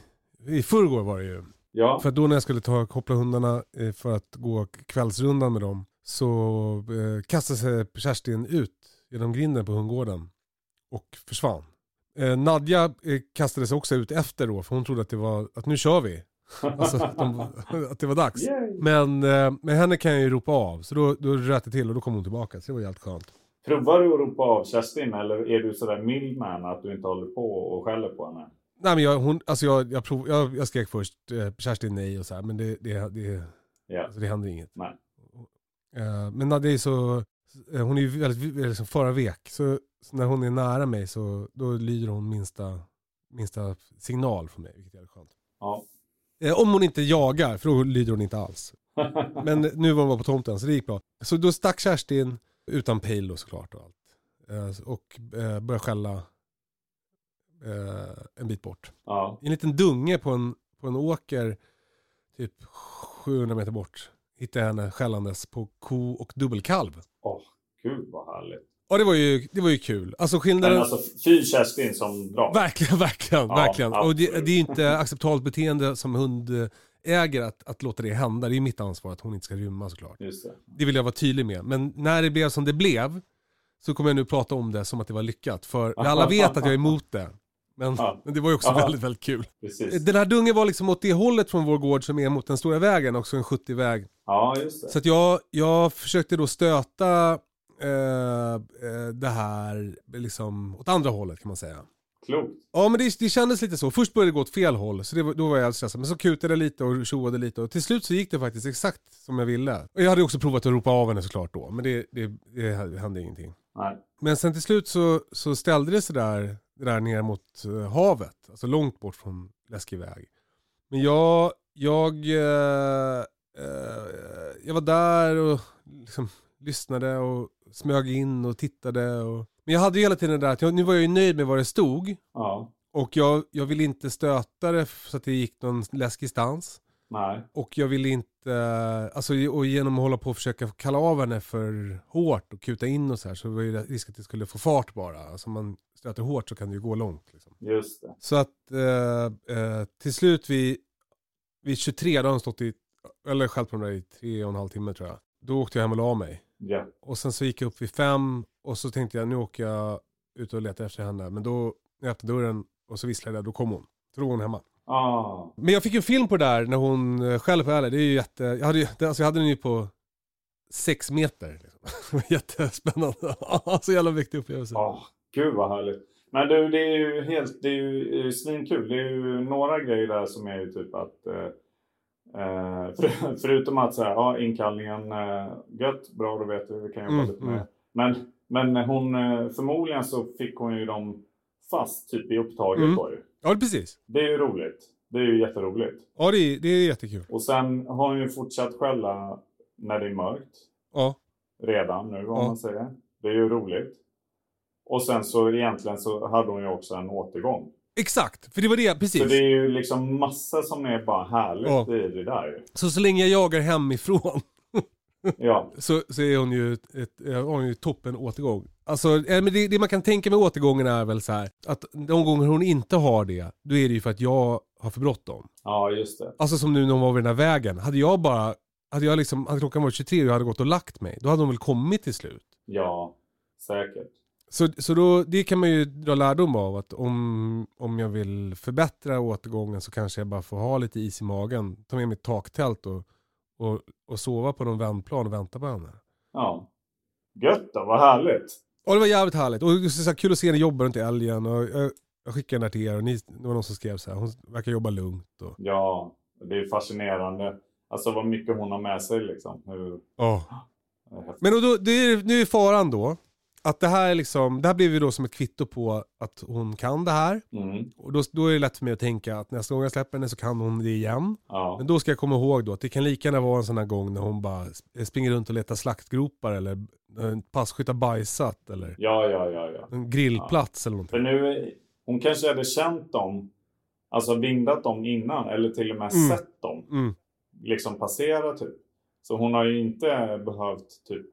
i förrgår var det ju. Ja, För då när jag skulle ta, koppla hundarna eh, för att gå kvällsrundan med dem så kastade sig Kerstin ut genom grinden på hundgården och försvann. Eh, Nadja eh, kastade sig också ut efter då för hon trodde att det var, att nu kör vi. Alltså att, de, [laughs] att det var dags. Yay. Men eh, med henne kan jag ju ropa av så då, då röt det till och då kom hon tillbaka så det var jävligt skönt. provar du att ropa av Kerstin eller är du sådär mild med henne att du inte håller på och skäller på henne? Nej men jag, hon, alltså jag, jag, prov, jag, jag skrek först eh, Kerstin nej och så här men det, det, det, Ja, alltså det hände inget. nej. Eh, men Nadja är så, eh, hon är ju väldigt, liksom förvek. Så, så när hon är nära mig så då lyder hon minsta, minsta signal från mig, vilket är skönt. Ja. Eh, om hon inte jagar, för då lyder hon inte alls. [laughs] Men nu var hon bara på tomten så det gick bra. Så då stack Kerstin, utan pejl då såklart och allt. Eh, och eh, började skälla en bit bort. ja. En liten dunge på en, på en åker, typ 700 meter bort, hittade jag henne skällandes på ko och dubbelkalv. Åh, gud vad härligt. Ja det var ju, det var ju kul. Alltså skillnaden... Men alltså, fy Kerstin som drar. Verkligen, verkligen, Ja, verkligen. Och det, det är ju inte acceptabelt beteende som hundägare att, att låta det hända. Det är ju mitt ansvar att hon inte ska rymma såklart. Just det. Det vill jag vara tydlig med. Men när det blev som det blev så kommer jag nu prata om det som att det var lyckat. För vi alla vet att jag är emot det. Men, Ja. men [laughs] det var ju också Aha. väldigt, väldigt kul. Precis. Den här dungen var liksom åt det hållet från vår gård som är mot den stora vägen, också en 70-väg. Ja, just det. Så att jag, jag försökte då stöta det här liksom åt andra hållet kan man säga. Klokt. Ja men det, det kändes lite så. Först började det gå åt fel håll, så det, då var jag alldeles stressad. Men så kutade det lite och tjoade lite och till slut så gick det faktiskt exakt som jag ville. Och jag hade också provat att ropa av henne såklart då, men det, det, det hände ingenting. Nej. Men sen till slut så, så ställde det sig där, där ner mot eh, havet, alltså långt bort från läskig väg. Men jag, jag, eh, eh, jag var där och liksom lyssnade och smög in och tittade. Och... Men jag hade ju hela tiden det där att jag, nu var jag ju nöjd med vad det stod. Ja. Och jag, jag ville inte stöta det så att det gick någon läskig stans. Nej. Och jag ville inte, alltså och genom att hålla på och försöka kalla av henne för hårt och kuta in och så här så var ju risk att det skulle få fart bara. Alltså om man stöter hårt så kan det ju gå långt. Liksom. Just det. Så att eh, eh, till slut vid, vid 23, då har hon stått i, eller skällt på den där i tre och en halv timme tror jag. Då åkte jag hem och la mig. Ja. Och sen så gick jag upp vid fem och så tänkte jag nu åker jag ut och letar efter henne. Men då, när jag öppnade dörren och så visslade jag, då kom hon. Då var hon hemma. Ah. Men jag fick en film på det där när hon eh, skäller på. Det är ju jätte, jag hade, alltså jag hade den ju på sex meter. Liksom. [laughs] Det var jättespännande. [laughs] så jävla viktig upplevelse. Ah, gud vad härligt. Men du, det är ju helt, det är ju svinkul. Det är ju några grejer där som är ju typ att eh, [laughs] för, förutom att här, ja, inkallningen, eh, gött, bra då vet vi, vi kan jobba Mm, lite med. mm. Men, men hon, eh, förmodligen så fick hon ju dem fast typ i upptaget Mm. då ju. Ja, precis. Det är ju roligt. Det är ju jätteroligt. Ja, det är, det är jättekul. Och sen har hon ju fortsatt skälla när det är mörkt. Ja. redan nu om Ja. man säger. Det är ju roligt. Och sen så egentligen så hade hon ju också en återgång. Exakt, för det var det, precis. Så det är ju liksom massa som är bara härligt Ja. i det där ju. Så så länge jag jagar hemifrån [laughs] Ja, så, så är hon ju, ett, ett, har hon ju toppen återgång. Alltså, eh, det, det man kan tänka med återgången är väl så här att de gånger hon inte har det, då är det ju för att jag har för bråttom. ja just det. Alltså som nu när hon var vid den här vägen. Hade jag bara, hade jag liksom, hade klockan varit 23 och jag hade gått och lagt mig, då hade hon väl kommit till slut. Ja, säkert. Så, så då, det kan man ju dra lärdom av att om, om jag vill förbättra återgången så kanske jag bara får ha lite is i magen. Ta med mitt taktält och, och, och sova på någon vändplan och vänta på henne. Ja. Gött då, vad härligt. Ja det var jävligt härligt. Och det så här, kul att se henne jobba runt älgen. Och jag, jag skickade den där till er och ni, det var någon som skrev så här, hon verkar jobba lugnt. Och, Ja, det är fascinerande. Alltså vad mycket hon har med sig liksom. Hur... ja. Men då, det är, nu är faran då, att det här, är liksom, det här blir ju då som ett kvitto på att hon kan det här. Mm. Och då, då är det lätt för mig att tänka att nästa gång jag släpper henne så kan hon det igen. Ja. Men då ska jag komma ihåg då att det kan lika gärna vara en sån här gång när hon bara sp- springer runt och letar slaktgropar eller en passkytt har bajsat eller ja, ja, ja, ja. en grillplats eller För någonting. nu, hon kanske hade känt dem, alltså vindat dem innan eller till och med Mm. sett dem Mm. liksom passera typ. Så hon har ju inte behövt typ,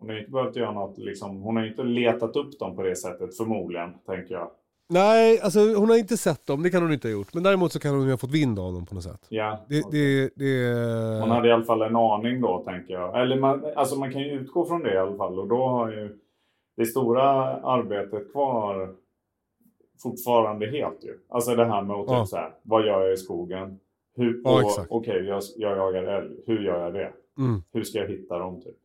hon har ju inte behövt göra något liksom, hon har ju inte letat upp dem på det sättet förmodligen, tänker jag. Nej, alltså hon har inte sett dem, det kan hon inte ha gjort. Men däremot så kan hon ju ha fått vind av dem på något sätt. Ja. Det, det, det... Hon hade i alla fall en aning då, tänker jag. Eller man, alltså man kan ju utgå från det i alla fall. Och då har ju det stora arbetet kvar fortfarande helt ju. Alltså det här med att typ Ja. så här, vad gör jag i skogen? Hur, Ja. Okej, jag, jag jagar älg. Hur gör jag det? Mm, Hur ska jag hitta dem typ?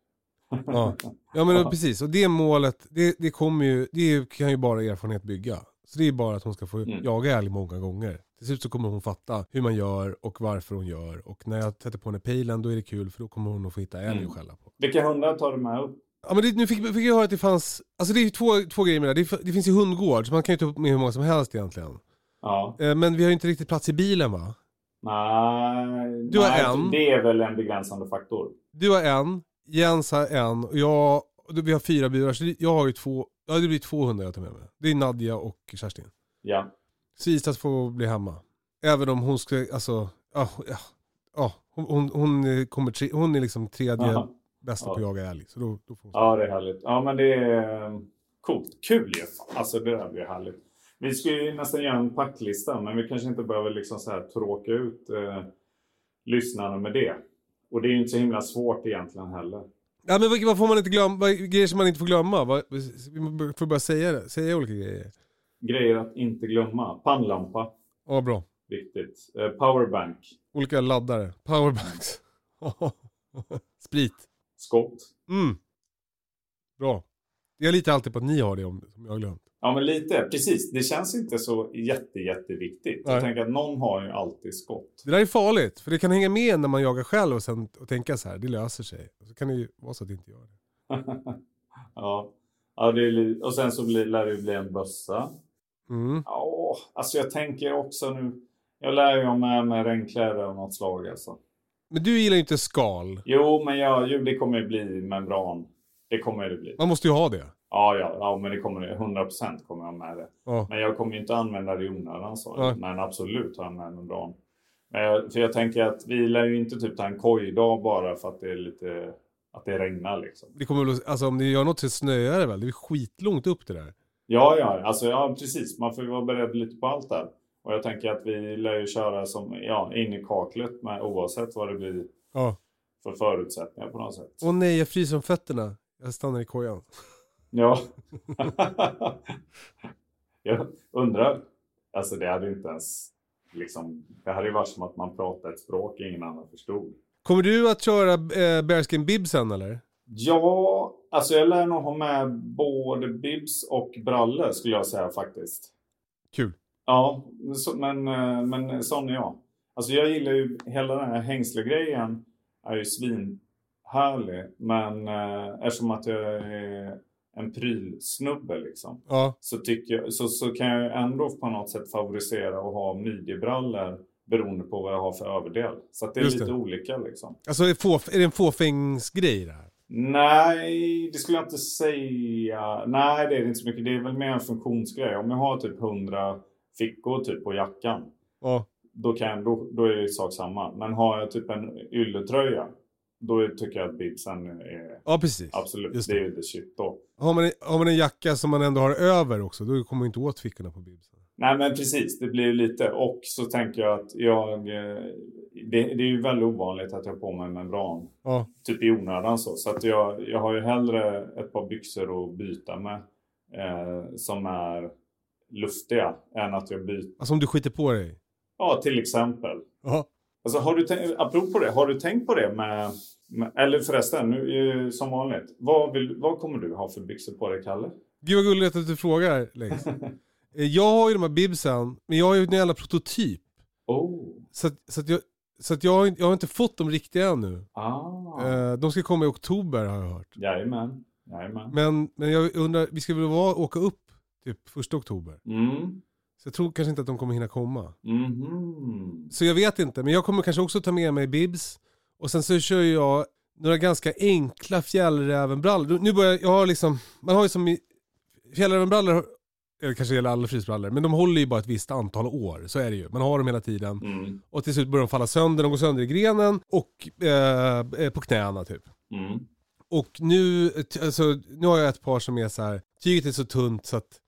Ja. ja men precis, och det målet, det, det kommer ju, det kan ju bara erfarenhet bygga. Så det är bara att hon ska få Mm. jaga älg många gånger. Till slut så kommer hon fatta hur man gör och varför hon gör. Och när jag sätter på henne pilen då är det kul för då kommer hon att få hitta älg Mm. att skälla på. Vilka hundar tar du med upp? Ja men det, nu fick, fick jag höra att det fanns, alltså det är ju två, två grejer med det. Det, det finns ju hundgård så man kan ju ta upp med hur många som helst egentligen. Ja. Eh, men vi har ju inte riktigt plats i bilen va? Nej, Du har nej, en. Det är väl en begränsande faktor. Du har en, Jens har en och jag, vi har fyra burar så jag har ju två, ja det blir två hundar jag tar med mig. Det är Nadja och Kerstin. Ja. Så Isas får bli hemma. Även om hon ska, alltså, ja, ja, ja hon, hon, hon, kommer tre, hon är liksom tredje Aha. bästa Ja. på jaga älg. Så då, då får hon Ja, det är härligt. Ja, men det är eh, coolt. Kul ju. Alltså det där blir härligt. Vi ska ju nästan göra en packlista, men vi kanske inte behöver liksom så här tråka ut eh, lyssnarna med det. Och det är ju inte så himla svårt egentligen heller. Ja men vad, får man inte glömma, vad, grejer som man inte får glömma? Vad, vi får bara säga det, säga olika grejer. Grejer att inte glömma. Pannlampa, Ja bra. viktigt. Eh, powerbank, Olika laddare, powerbanks. [laughs] Sprit. skott. Mm. Bra. Jag litar alltid på att ni har det om, om jag har glömt. Ja, men lite. Precis. Det känns inte så jätte, jätteviktigt. Nej. Jag tänker att någon har ju alltid skott. Det där är farligt, för det kan hänga med när man jagar själv och, sen, och tänka så här, det löser sig. Och så kan det ju vara så att det inte gör det. [laughs] ja. ja det är och sen så blir, lär det ju bli en bössa. Mm. Ja, alltså jag tänker också nu. Jag lär ju ha med mig regnkläder av något slag alltså. Men du gillar ju inte skal. Jo, men ja, jo, det kommer ju bli membran. Det kommer det bli. Man måste ju ha det. Ja, ja, ja men det kommer det. 100% kommer jag med det. Ja. Men jag kommer inte använda det i onödan så. Nej. Men absolut har jag med. Men jag, för jag tänker att vi lär ju inte typ ta en kojdag bara för att det är lite, att det regnar liksom. Det kommer väl, alltså om ni gör något så snöar det väl? Det är skitlångt upp det där. Ja, ja, alltså ja, precis. Man får ju vara beredd lite på allt där. Och jag tänker att vi lär ju köra som, ja, in i kaklet med oavsett vad det blir Ja. för förutsättningar på något sätt. Åh nej, jag fryser om fötterna. Jag stannar i kojan. Ja. [laughs] jag undrar. Alltså det hade inte ens, liksom, det hade ju varit som att man pratade ett språk ingen annan förstod. Kommer du att köra eh, bearskin bib sen eller? Ja, alltså jag lär nog ha med både bibs och brallor skulle jag säga faktiskt. Kul. Ja, så, men, eh, men sån är jag. Alltså jag gillar ju hela den här hängslegrejen är ju svinhärlig. Men eh, eftersom att jag är en prylsnubbe liksom. Ja. Så, tycker jag, så, så kan jag ändå på något sätt favorisera att ha midjebrallor beroende på vad jag har för överdel. Så det är Just lite det. olika liksom. Alltså är det, få, är det en fåfängsgrej det här? Nej, det skulle jag inte säga. Nej, det är det inte så mycket. Det är väl mer en funktionsgrej. Om jag har typ 100 fickor typ på jackan. Ja. Då, kan, då, då är det sak samma. Men har jag typ en ylletröja. Då tycker jag att bibsen är Ja precis. absolut, Just det det. är ju the shit då. Har man, har man en jacka som man ändå har över också, då kommer man inte åt fickorna på bibsen. Nej men precis, det blir lite. Och så tänker jag att jag... eh, Det, det är ju väldigt ovanligt att jag har på mig membran. Ja. Typ i onödan så. Så att jag, jag har ju hellre ett par byxor att byta med. eh, som är luftiga än att jag byter. Alltså om du skiter på dig? Ja, till exempel. Ja. Alltså, har du tänkt, apropå det, har du tänkt på det med, med eller förresten, nu, eh, som vanligt. Vad, vill, vad kommer du ha för byxor på dig, Kalle? Gud vad gulligt att du frågar längst. [laughs] Eh, jag har ju de här bibsen, men jag har ju en jävla prototyp. Oh, Så, så, att jag, så att jag, har inte- jag har inte fått de riktiga ännu. ah, Eh, de ska komma i oktober har jag hört. jajamän, jajamän. Men, men jag undrar, vi ska väl vara, åka upp typ första oktober. Mm, Så jag tror kanske inte att de kommer hinna komma. mhm. Så jag vet inte, men jag kommer kanske också ta med mig bibs. Och sen så kör jag några ganska enkla fjällrävenbrallor. Nu börjar jag har liksom, man har ju som i, fjällrävenbrallor, eller kanske gäller alla frysbrallor, men de håller ju bara ett visst antal år. Så är det ju. Man har dem hela tiden. Mm, Och till slut börjar de falla sönder, de går sönder i grenen och eh, eh, på knäna typ. mm. Och nu, alltså, nu har jag ett par som är så här. tyget är så tunt så att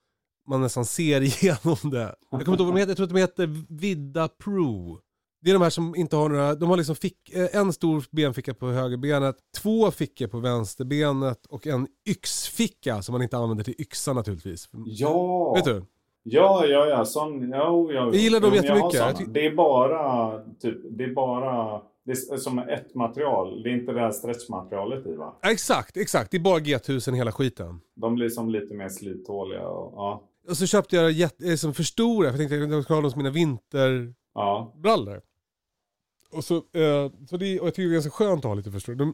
man nästan ser [laughs] igenom det. Jag kommer inte ihåg vad de heter, jag tror att de heter Vidda Pro. Det är de här som inte har några, de har liksom fick, eh, en stor benficka på högerbenet, två fickor på vänsterbenet och en yxficka som man inte använder till yxa naturligtvis. Ja! Vet du? Ja, ja, ja. Sån, ja, ja. Jag gillar dem Jo, jättemycket. Jag Det är bara, typ, det är bara, det är som ett material. Det är inte det här stretchmaterialet i va? Exakt, exakt. Det är bara G1000 hela skiten. De blir som lite mer slittåliga och, ja. Och så köpte jag jätte, eh, som för stora, för jag tänkte att jag skulle ha dem som mina vinterbrallor. Och, så, eh, så det, och jag tycker det är ganska skönt att ha lite för stora. De,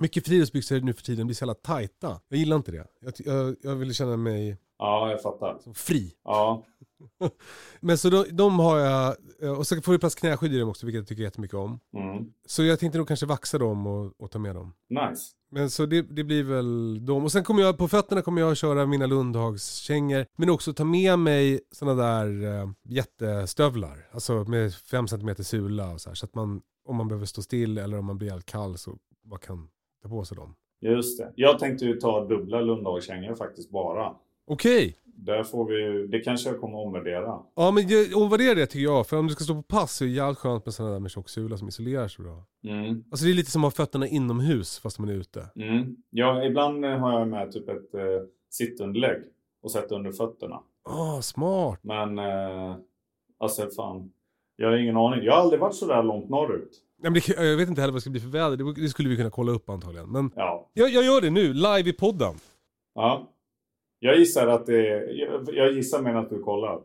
mycket friluftsbyxor nu för tiden blir så jävla tajta. Jag gillar inte det. Jag, jag, jag vill känna mig Ja, jag fattar. som fri. Ja. [laughs] Men så de, de har jag, eh, och så får vi plats knäskydd i dem också, vilket jag tycker jättemycket om. Mm. Så jag tänkte nog kanske vaxa dem och, och ta med dem. Nice. Men så det, det blir väl dem. Och sen kommer jag, på fötterna kommer jag att köra mina Lundhagskängor. Men också ta med mig sådana där eh, jättestövlar. Alltså med 5 cm sula och så här. Så att man, om man behöver stå still eller om man blir kall så bara kan ta på sig dem. Just det. Jag tänkte ju ta dubbla Lundhagskängor faktiskt bara. Okej. Där får vi det kanske jag kommer att omvärdera. Ja men omvärdera det tycker jag. För om du ska stå på pass så är det jävligt skönt med sådana där med tjock sula som isolerar så bra. Mm. Alltså det är lite som att ha fötterna inomhus fast man är ute. Mm. Ja, ibland har jag med typ ett eh, sittunderlägg och sätter under fötterna. Ah, smart. Men eh, alltså fan, jag har ingen aning. Jag har aldrig varit så där långt norrut. Nej, men det, jag vet inte heller vad det ska bli för väder. Det, det skulle vi kunna kolla upp antagligen. Men Ja. jag, jag gör det nu, live i podden. ja. Jag gissar att det är, jag, gissar medan att du kollar.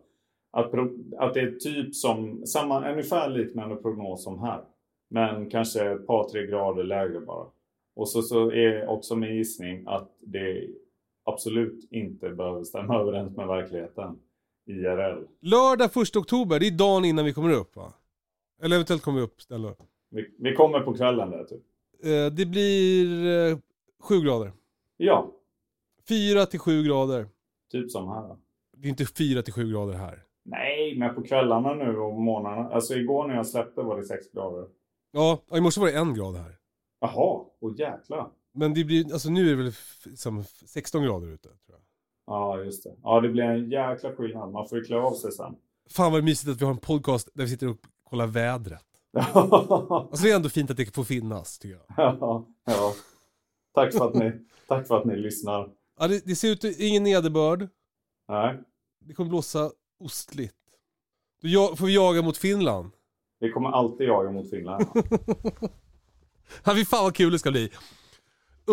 Att, att det är typ som, samma, ungefär liknande prognos som här. Men kanske ett par, tre grader lägre bara. Och så, så är också min gissning att det absolut inte behöver stämma [laughs] överens med verkligheten. IRL. Lördag 1 oktober, det är dagen innan vi kommer upp va? Eller eventuellt kommer vi upp snälla. Vi, vi kommer på kvällen där typ. Eh, det blir eh, 7 grader. Ja, 4 till 7 grader. typ som här. Då. Det är inte 4 till 7 grader här. Nej, men på kvällarna nu och morgnarna. Alltså igår när jag släppte var det 6 grader. Ja, i morse var det en grad här. Jaha, och jäklar. Men det blir, alltså nu är det väl som 16 grader ute tror jag. Ja, just det. Ja, det blir en jäkla skillnad. Man får ju klä av sig sen. Fan vad mysigt att vi har en podcast där vi sitter och kollar vädret. [laughs] Alltså det är ändå fint att det får finnas tycker jag. ja, ja. Tack för att ni, tack för att ni lyssnar. Ja, det, det ser ut, ingen nederbörd. Nej, Det kommer blåsa ostligt. Då ja, får vi jaga mot Finland. vi kommer alltid jaga mot Finland. [laughs] Ja, fy fan vad kul det ska bli.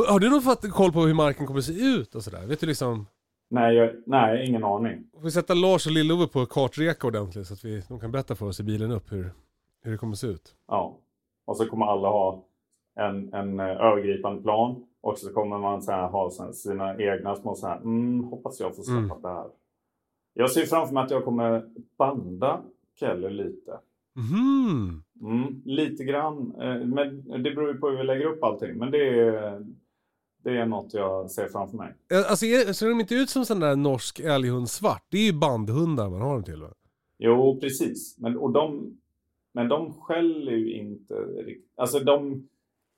Har du någon fått koll på hur marken kommer att se ut och sådär? Vet du liksom? nej, jag, nej, ingen aning. Får vi sätta Lars och Lill-Ove på kartreka ordentligt så att vi, de kan berätta för oss i bilen upp hur, hur det kommer att se ut. Ja. Och så kommer alla ha en, en eh, övergripande plan. Och så kommer man så här ha här sina egna små så här, mm, hoppas jag får släppa Mm. där. Jag ser framför mig att jag kommer banda Keller lite. Mhm. Mm, lite grann. Eh, men det beror ju på hur vi lägger upp allting. Men det är, det är något jag ser framför mig. Alltså ser de inte ut som sån där norsk älghund svart? Det är ju bandhundar man har dem till va? Jo, precis. Men, och de, men de skäller ju inte riktigt. Alltså de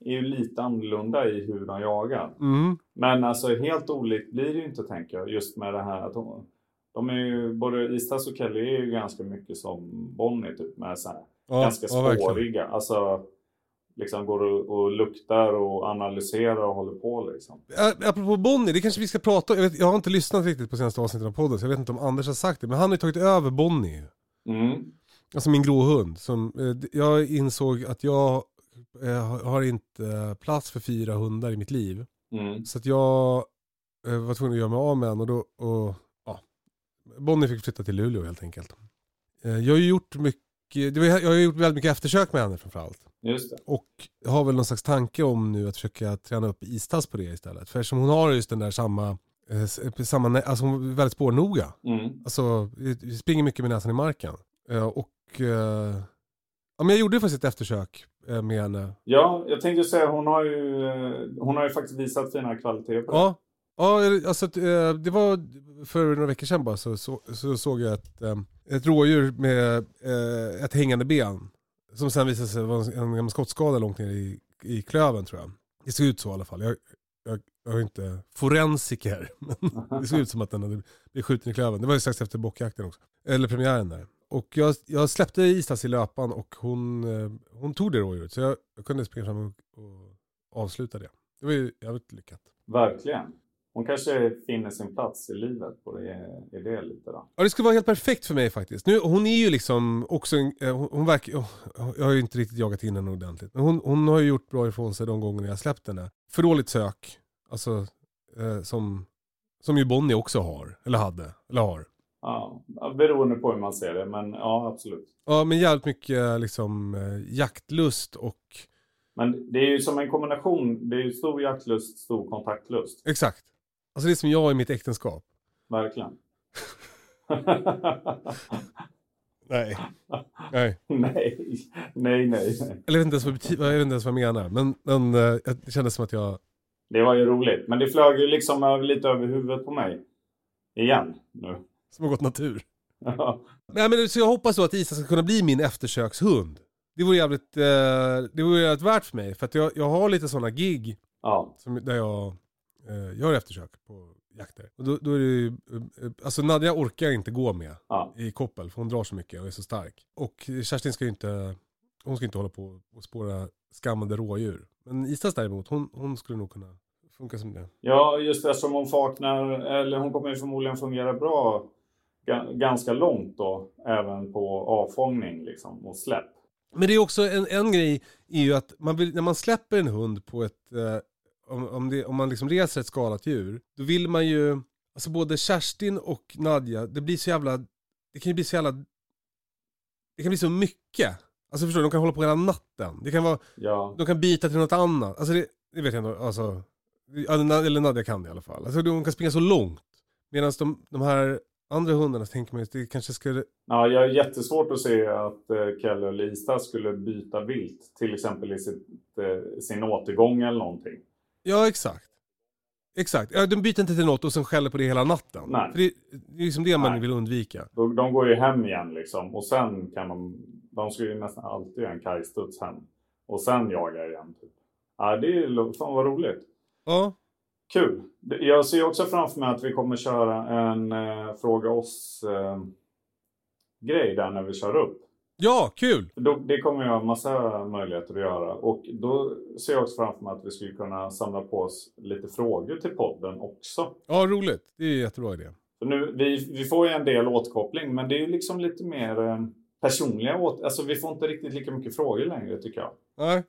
är ju lite annorlunda i hur de jagar. Mm. Men alltså helt olikt blir det ju inte tänker jag. Just med det här att de, de är ju, både Istas och Kelly är ju ganska mycket som Bonnie typ med så här, Ja, ganska ja, spåriga. Alltså liksom går och, och luktar och analyserar och håller på liksom. Apropå Bonnie, det kanske vi ska prata om. Jag, vet, jag har inte lyssnat riktigt på senaste avsnittet av podden så jag vet inte om Anders har sagt det. Men han har ju tagit över Bonnie. Mm. Alltså min grå hund. Som, eh, jag insåg att jag eh, har- inte eh, plats för fyra hundar i mitt liv. Mm. Så att jag eh, var tvungen att göra mig av med en och då, och, ja. Bonnie fick flytta till Luleå helt enkelt. Jag har ju gjort mycket, jag har gjort väldigt mycket eftersök med henne framförallt. Just det. Och jag har väl någon slags tanke om nu att försöka träna upp istass på det istället. För eftersom hon har just den där samma, samma alltså hon är väldigt spårnoga. Mm. Alltså springer mycket med näsan i marken. Och ja, men jag gjorde faktiskt ett eftersök eh, med henne. Ja, jag tänkte säga hon har ju, eh, hon har ju faktiskt visat fina kvaliteter på det. Ja, ja alltså eh, det var för några veckor sedan bara så, så, så såg jag ett, ett rådjur med ett hängande ben. Som sen visade sig vara en, en gammal skottskada långt ner i, i klöven tror jag. Det såg ut så i alla fall. Jag, jag, jag är inte forensiker, [laughs] men det såg ut som att den hade blivit skjuten i klöven. Det var ju strax efter bockjakten också. Eller premiären där. Och jag, jag släppte Isas i löpan och hon, eh, hon tog det rådjuret. Så jag, jag kunde springa fram och, och avsluta det. Det var ju jävligt lyckat. Verkligen. Hon kanske finner sin plats i livet på det, i det lite då. Ja det skulle vara helt perfekt för mig faktiskt. Nu, hon är ju liksom också, en, eh, hon, hon verkar, oh, jag har ju inte riktigt jagat in henne ordentligt. Men hon, hon har ju gjort bra ifrån sig de gångerna jag släppt henne. För dåligt sök, alltså eh, som, som ju Bonnie också har, eller hade, eller har. Ja, ja, beroende på hur man ser det, men ja absolut. Ja men jävligt mycket liksom eh, jaktlust och, Men det är ju som en kombination. Det är ju stor jaktlust, stor kontaktlust. exakt. Alltså det är som jag i mitt äktenskap. Verkligen. [laughs] Nej. Nej. nej, nej, nej. Eller jag vet inte ens vad, jag vet inte ens vad jag menar. Men, men eh, det kändes som att jag, Det var ju roligt. Men det flög ju liksom lite över huvudet på mig. Igen nu. som har gått natur. Nej, men, så jag hoppas då att Isa ska kunna bli min eftersökshund. Det vore jävligt, eh, det vore jävligt värt för mig. För att jag, jag har lite sådana gig ja, som, där jag eh, gör eftersök på jakter. Och då, då är det ju, eh, alltså Nadja orkar jag inte gå med ja, i koppel för hon drar så mycket och är så stark. Och Kerstin ska ju inte, hon ska inte hålla på och spåra skammande rådjur. Men Isas däremot, hon, hon skulle nog kunna funka som det. ja, just eftersom hon vaknar, eller hon kommer ju förmodligen fungera bra ganska långt då, även på avfångning liksom och släpp. Men det är också en, en grej är ju att man vill, när man släpper en hund på ett, eh, om, om, det, om man liksom reser ett skalat djur, då vill man ju, alltså både Kerstin och Nadja, det blir så jävla, det kan ju bli så jävla, det kan bli så mycket. Alltså förstår du, de kan hålla på hela natten. Det kan vara, Ja, de kan byta till något annat. Alltså det, det vet jag inte, alltså, eller Nadja kan det i alla fall. Alltså de kan springa så långt. Medan de, de här andra hundarna tänker man att det kanske skulle, ja jag har jättesvårt att se att eh, Kalle och Lisa skulle byta vilt, till exempel i sitt, eh, sin återgång eller någonting. Ja, exakt. Exakt. Ja, de byter inte till något och sen skäller på det hela natten. Nej. För det, det är liksom det man Nej. vill undvika. De, de går ju hem igen liksom och sen kan de, de ska ju nästan alltid göra en kajstuds hem. Och sen jaga igen. Typ. Ja, det är ju, fan vad roligt. Ja. Kul! Jag ser också framför mig att vi kommer köra en eh, Fråga oss eh, grej där när vi kör upp. Ja, kul! Då, det kommer jag ha massa möjligheter att göra. Och då ser jag också framför mig att vi skulle kunna samla på oss lite frågor till podden också. Ja, roligt. Det är en jättebra idé. Nu, vi, vi får ju en del återkoppling, men det är ju liksom lite mer eh, personliga åt... Alltså vi får inte riktigt lika mycket frågor längre tycker jag. Nej.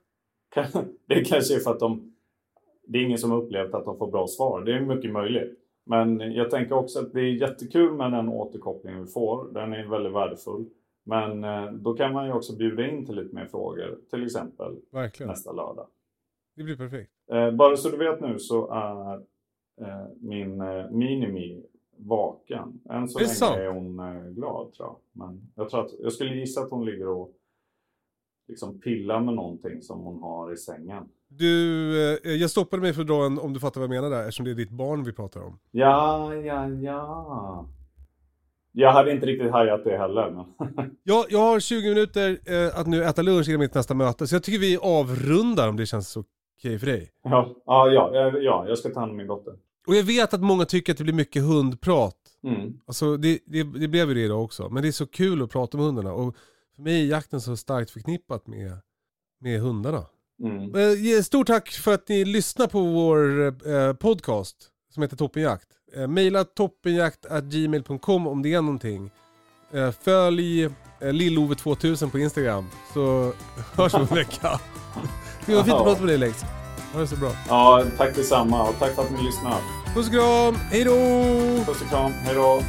[laughs] Det kanske är för att de... Det är ingen som har upplevt att de får bra svar. Det är mycket möjligt. Men jag tänker också att det är jättekul med den återkoppling vi får. Den är väldigt värdefull. Men eh, då kan man ju också bjuda in till lite mer frågor. Till exempel Verkligen. nästa lördag. Det blir perfekt. Eh, bara så du vet nu så är eh, min Minimi vaken. Än så länge sant? är hon glad tror jag. Men jag, tror att, jag skulle gissa att hon ligger och liksom pillar med någonting som hon har i sängen. Du, eh, jag stoppade mig för att dra en, om du fattar vad jag menar där, eftersom det är ditt barn vi pratar om. Ja, ja, ja. Jag hade inte riktigt hajat det heller. Men [laughs] Ja, jag har 20 minuter eh, att nu äta lunch innan mitt nästa möte, så jag tycker vi avrundar om det känns okej för dig. ja, ja, ja, ja, ja, jag ska ta hand om min dotter. Och jag vet att många tycker att det blir mycket hundprat. Mm. Alltså det, det, det blev ju det idag också. Men det är så kul att prata med hundarna. Och för mig är jakten så starkt förknippat med, med hundarna. Mm. Eh, Stort tack för att ni lyssnar på vår eh, podcast som heter Toppenjakt. Eh, maila toppenjakt.gmail.com om det är någonting. Följ eh, Lillove2000 på Instagram så [laughs] hörs vi om en vecka. Det var fint att prata med dig Lex. Ha det så bra. Ja, tack detsamma och tack för att ni lyssnar. Puss och kram, hejdå! Puss och kram, hejdå!